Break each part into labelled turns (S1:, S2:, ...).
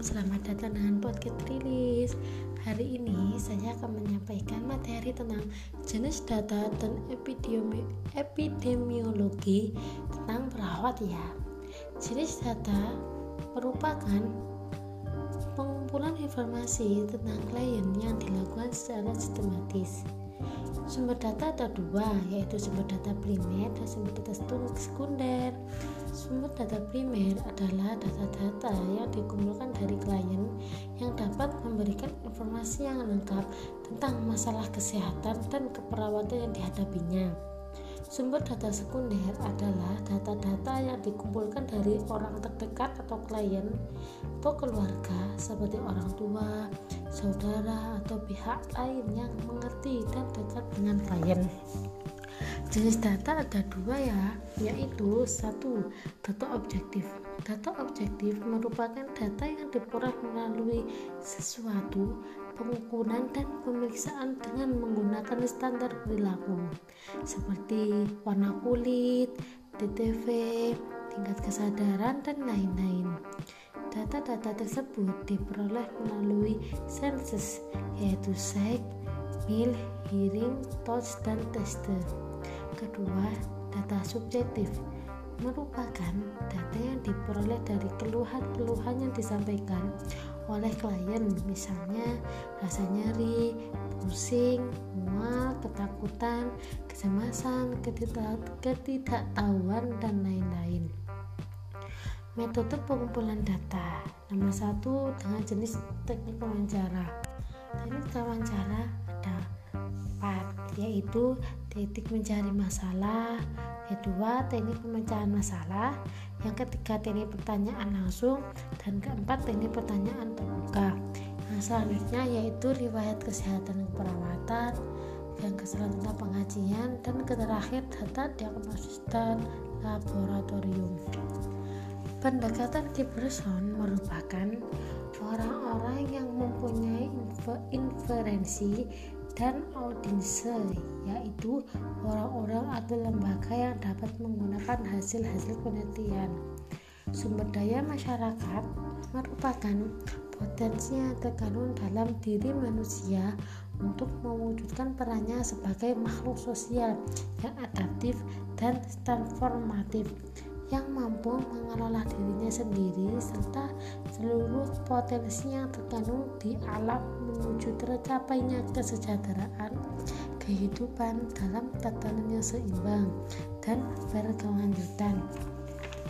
S1: selamat datang dengan podcast rilis. Hari ini saya akan menyampaikan materi tentang jenis data dan epidemi epidemiologi tentang perawat ya. Jenis data merupakan pengumpulan informasi tentang klien yang dilakukan secara sistematis. Sumber data ada dua, yaitu sumber data primer dan sumber data sekunder. Sumber data primer adalah data-data yang dikumpulkan dari klien yang dapat memberikan informasi yang lengkap tentang masalah kesehatan dan keperawatan yang dihadapinya. Sumber data sekunder adalah data-data yang dikumpulkan dari orang terdekat atau klien atau keluarga seperti orang tua, saudara, atau pihak lain yang mengerti dan dekat dengan klien. Jenis data ada dua ya, yaitu satu data objektif. Data objektif merupakan data yang diperoleh melalui sesuatu pengukuran dan pemeriksaan dengan menggunakan standar perilaku seperti warna kulit, DTV, tingkat kesadaran, dan lain-lain. Data-data tersebut diperoleh melalui sensus yaitu sight, mil, hearing, touch, dan tester. Kedua, data subjektif merupakan data yang diperoleh dari keluhan-keluhan yang disampaikan oleh klien misalnya rasa nyeri, pusing, mual, ketakutan, kecemasan, ketidaktahuan, dan lain-lain. Metode pengumpulan data Nomor satu dengan jenis teknik wawancara Teknik wawancara ada empat yaitu teknik mencari masalah. Kedua teknik pemecahan masalah. Yang ketiga teknik pertanyaan langsung. Dan keempat teknik pertanyaan terbuka. Yang selanjutnya yaitu riwayat kesehatan perawatan. Yang keselanjutnya pengajian. Dan terakhir data diagnosis dan laboratorium. Pendekatan person merupakan orang-orang yang mempunyai inferensi dan audiense yaitu orang-orang atau lembaga yang dapat menggunakan hasil-hasil penelitian. Sumber daya masyarakat merupakan potensi yang terkandung dalam diri manusia untuk mewujudkan perannya sebagai makhluk sosial yang adaptif dan transformatif yang mampu mengelola dirinya sendiri serta seluruh potensi yang terkandung di alam menuju tercapainya kesejahteraan kehidupan dalam tatanan yang seimbang dan berkelanjutan.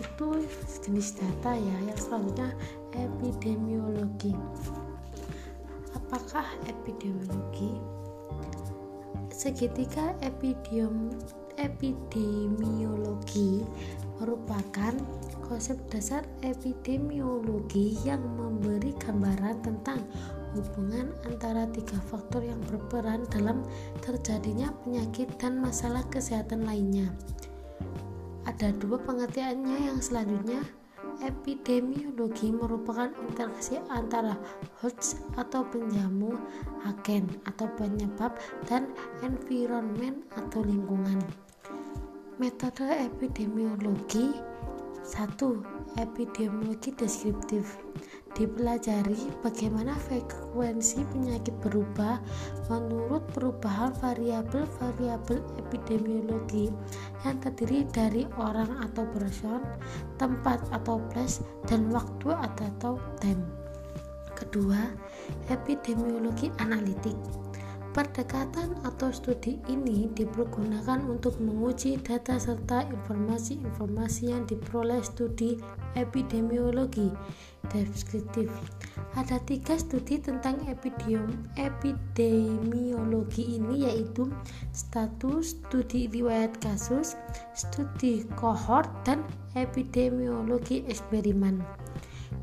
S1: Itu jenis data ya yang selanjutnya epidemiologi. Apakah epidemiologi? Segitiga epidem epidemiologi merupakan konsep dasar epidemiologi yang memberi gambaran tentang hubungan antara tiga faktor yang berperan dalam terjadinya penyakit dan masalah kesehatan lainnya. Ada dua pengertiannya yang selanjutnya Epidemiologi merupakan interaksi antara host atau penjamu, agen atau penyebab, dan environment atau lingkungan. Metode epidemiologi 1. Epidemiologi deskriptif Dipelajari bagaimana frekuensi penyakit berubah menurut perubahan variabel-variabel epidemiologi yang terdiri dari orang atau person, tempat atau place, dan waktu atau time. Kedua, epidemiologi analitik Pendekatan atau studi ini dipergunakan untuk menguji data serta informasi-informasi yang diperoleh studi epidemiologi deskriptif. Ada tiga studi tentang epidemiologi ini yaitu status, studi riwayat kasus, studi kohort, dan epidemiologi eksperimen.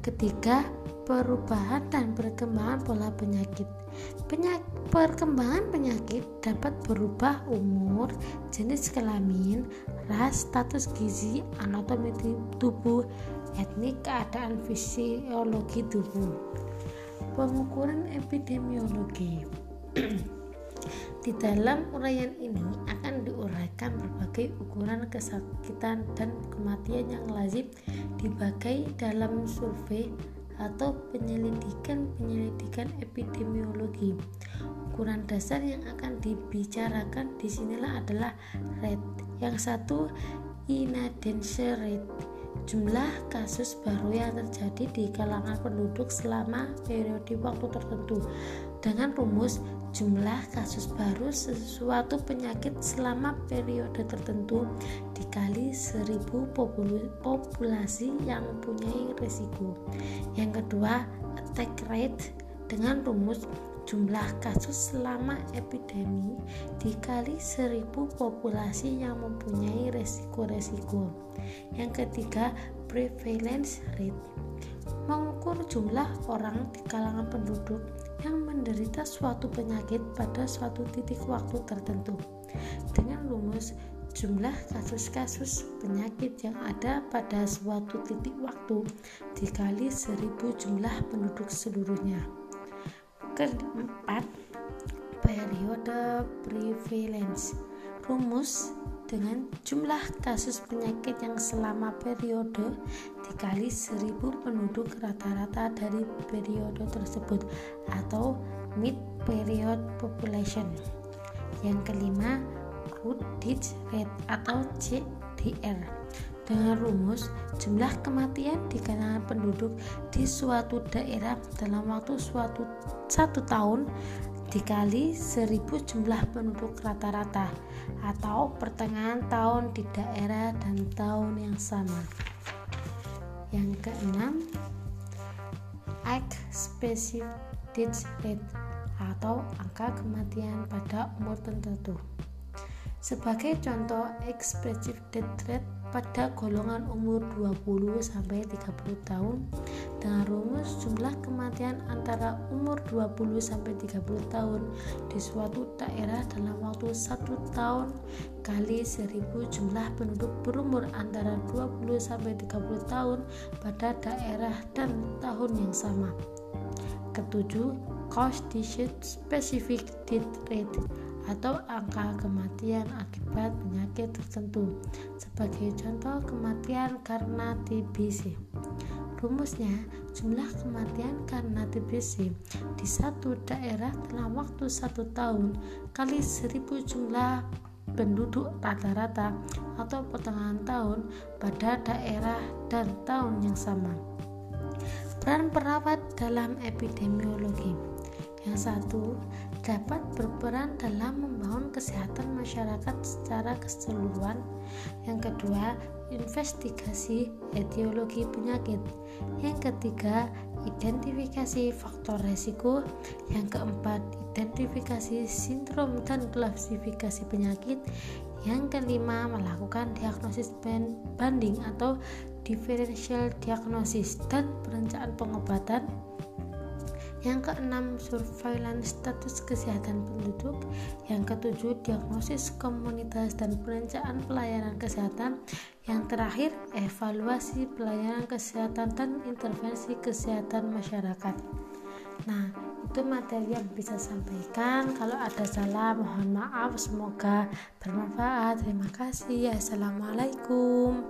S1: Ketiga, perubahan dan perkembangan pola penyakit. Penyak, perkembangan penyakit dapat berubah umur, jenis kelamin, ras, status gizi, anatomi tubuh, etnik, keadaan fisiologi tubuh. Pengukuran epidemiologi. Di dalam uraian ini akan diuraikan berbagai ukuran kesakitan dan kematian yang lazim dibagai dalam survei atau penyelidikan-penyelidikan epidemiologi. Ukuran dasar yang akan dibicarakan di sinilah adalah rate. Yang satu incidence rate jumlah kasus baru yang terjadi di kalangan penduduk selama periode waktu tertentu dengan rumus jumlah kasus baru sesuatu penyakit selama periode tertentu dikali seribu populasi yang mempunyai risiko yang kedua attack rate. Dengan rumus jumlah kasus selama epidemi dikali seribu populasi yang mempunyai resiko-resiko. Yang ketiga, prevalence rate. Mengukur jumlah orang di kalangan penduduk yang menderita suatu penyakit pada suatu titik waktu tertentu. Dengan rumus jumlah kasus-kasus penyakit yang ada pada suatu titik waktu dikali seribu jumlah penduduk seluruhnya. Keempat periode prevalence. Rumus dengan jumlah kasus penyakit yang selama periode dikali seribu penduduk rata-rata dari periode tersebut atau mid period population. Yang kelima root death rate atau CDR dengan rumus jumlah kematian di kalangan penduduk di suatu daerah dalam waktu suatu satu tahun dikali seribu jumlah penduduk rata-rata atau pertengahan tahun di daerah dan tahun yang sama. Yang keenam age specific death rate atau angka kematian pada umur tertentu sebagai contoh expressive death rate pada golongan umur 20 sampai 30 tahun dengan rumus jumlah kematian antara umur 20 sampai 30 tahun di suatu daerah dalam waktu satu tahun kali 1000 jumlah penduduk berumur antara 20 sampai 30 tahun pada daerah dan tahun yang sama. Ketujuh, cost specific death rate atau angka kematian akibat penyakit tertentu. Sebagai contoh kematian karena TBC. Rumusnya, jumlah kematian karena TBC di satu daerah dalam waktu satu tahun kali seribu jumlah penduduk rata-rata atau pertengahan tahun pada daerah dan tahun yang sama. Peran perawat dalam epidemiologi yang satu dapat berperan dalam membangun kesehatan masyarakat secara keseluruhan. Yang kedua, investigasi etiologi penyakit. Yang ketiga, identifikasi faktor resiko. Yang keempat, identifikasi sindrom dan klasifikasi penyakit. Yang kelima, melakukan diagnosis banding atau differential diagnosis dan perencanaan pengobatan yang keenam surveillance status kesehatan penduduk. Yang ketujuh diagnosis komunitas dan perencanaan pelayanan kesehatan. Yang terakhir evaluasi pelayanan kesehatan dan intervensi kesehatan masyarakat. Nah itu materi yang bisa sampaikan. Kalau ada salah mohon maaf. Semoga bermanfaat. Terima kasih. Assalamualaikum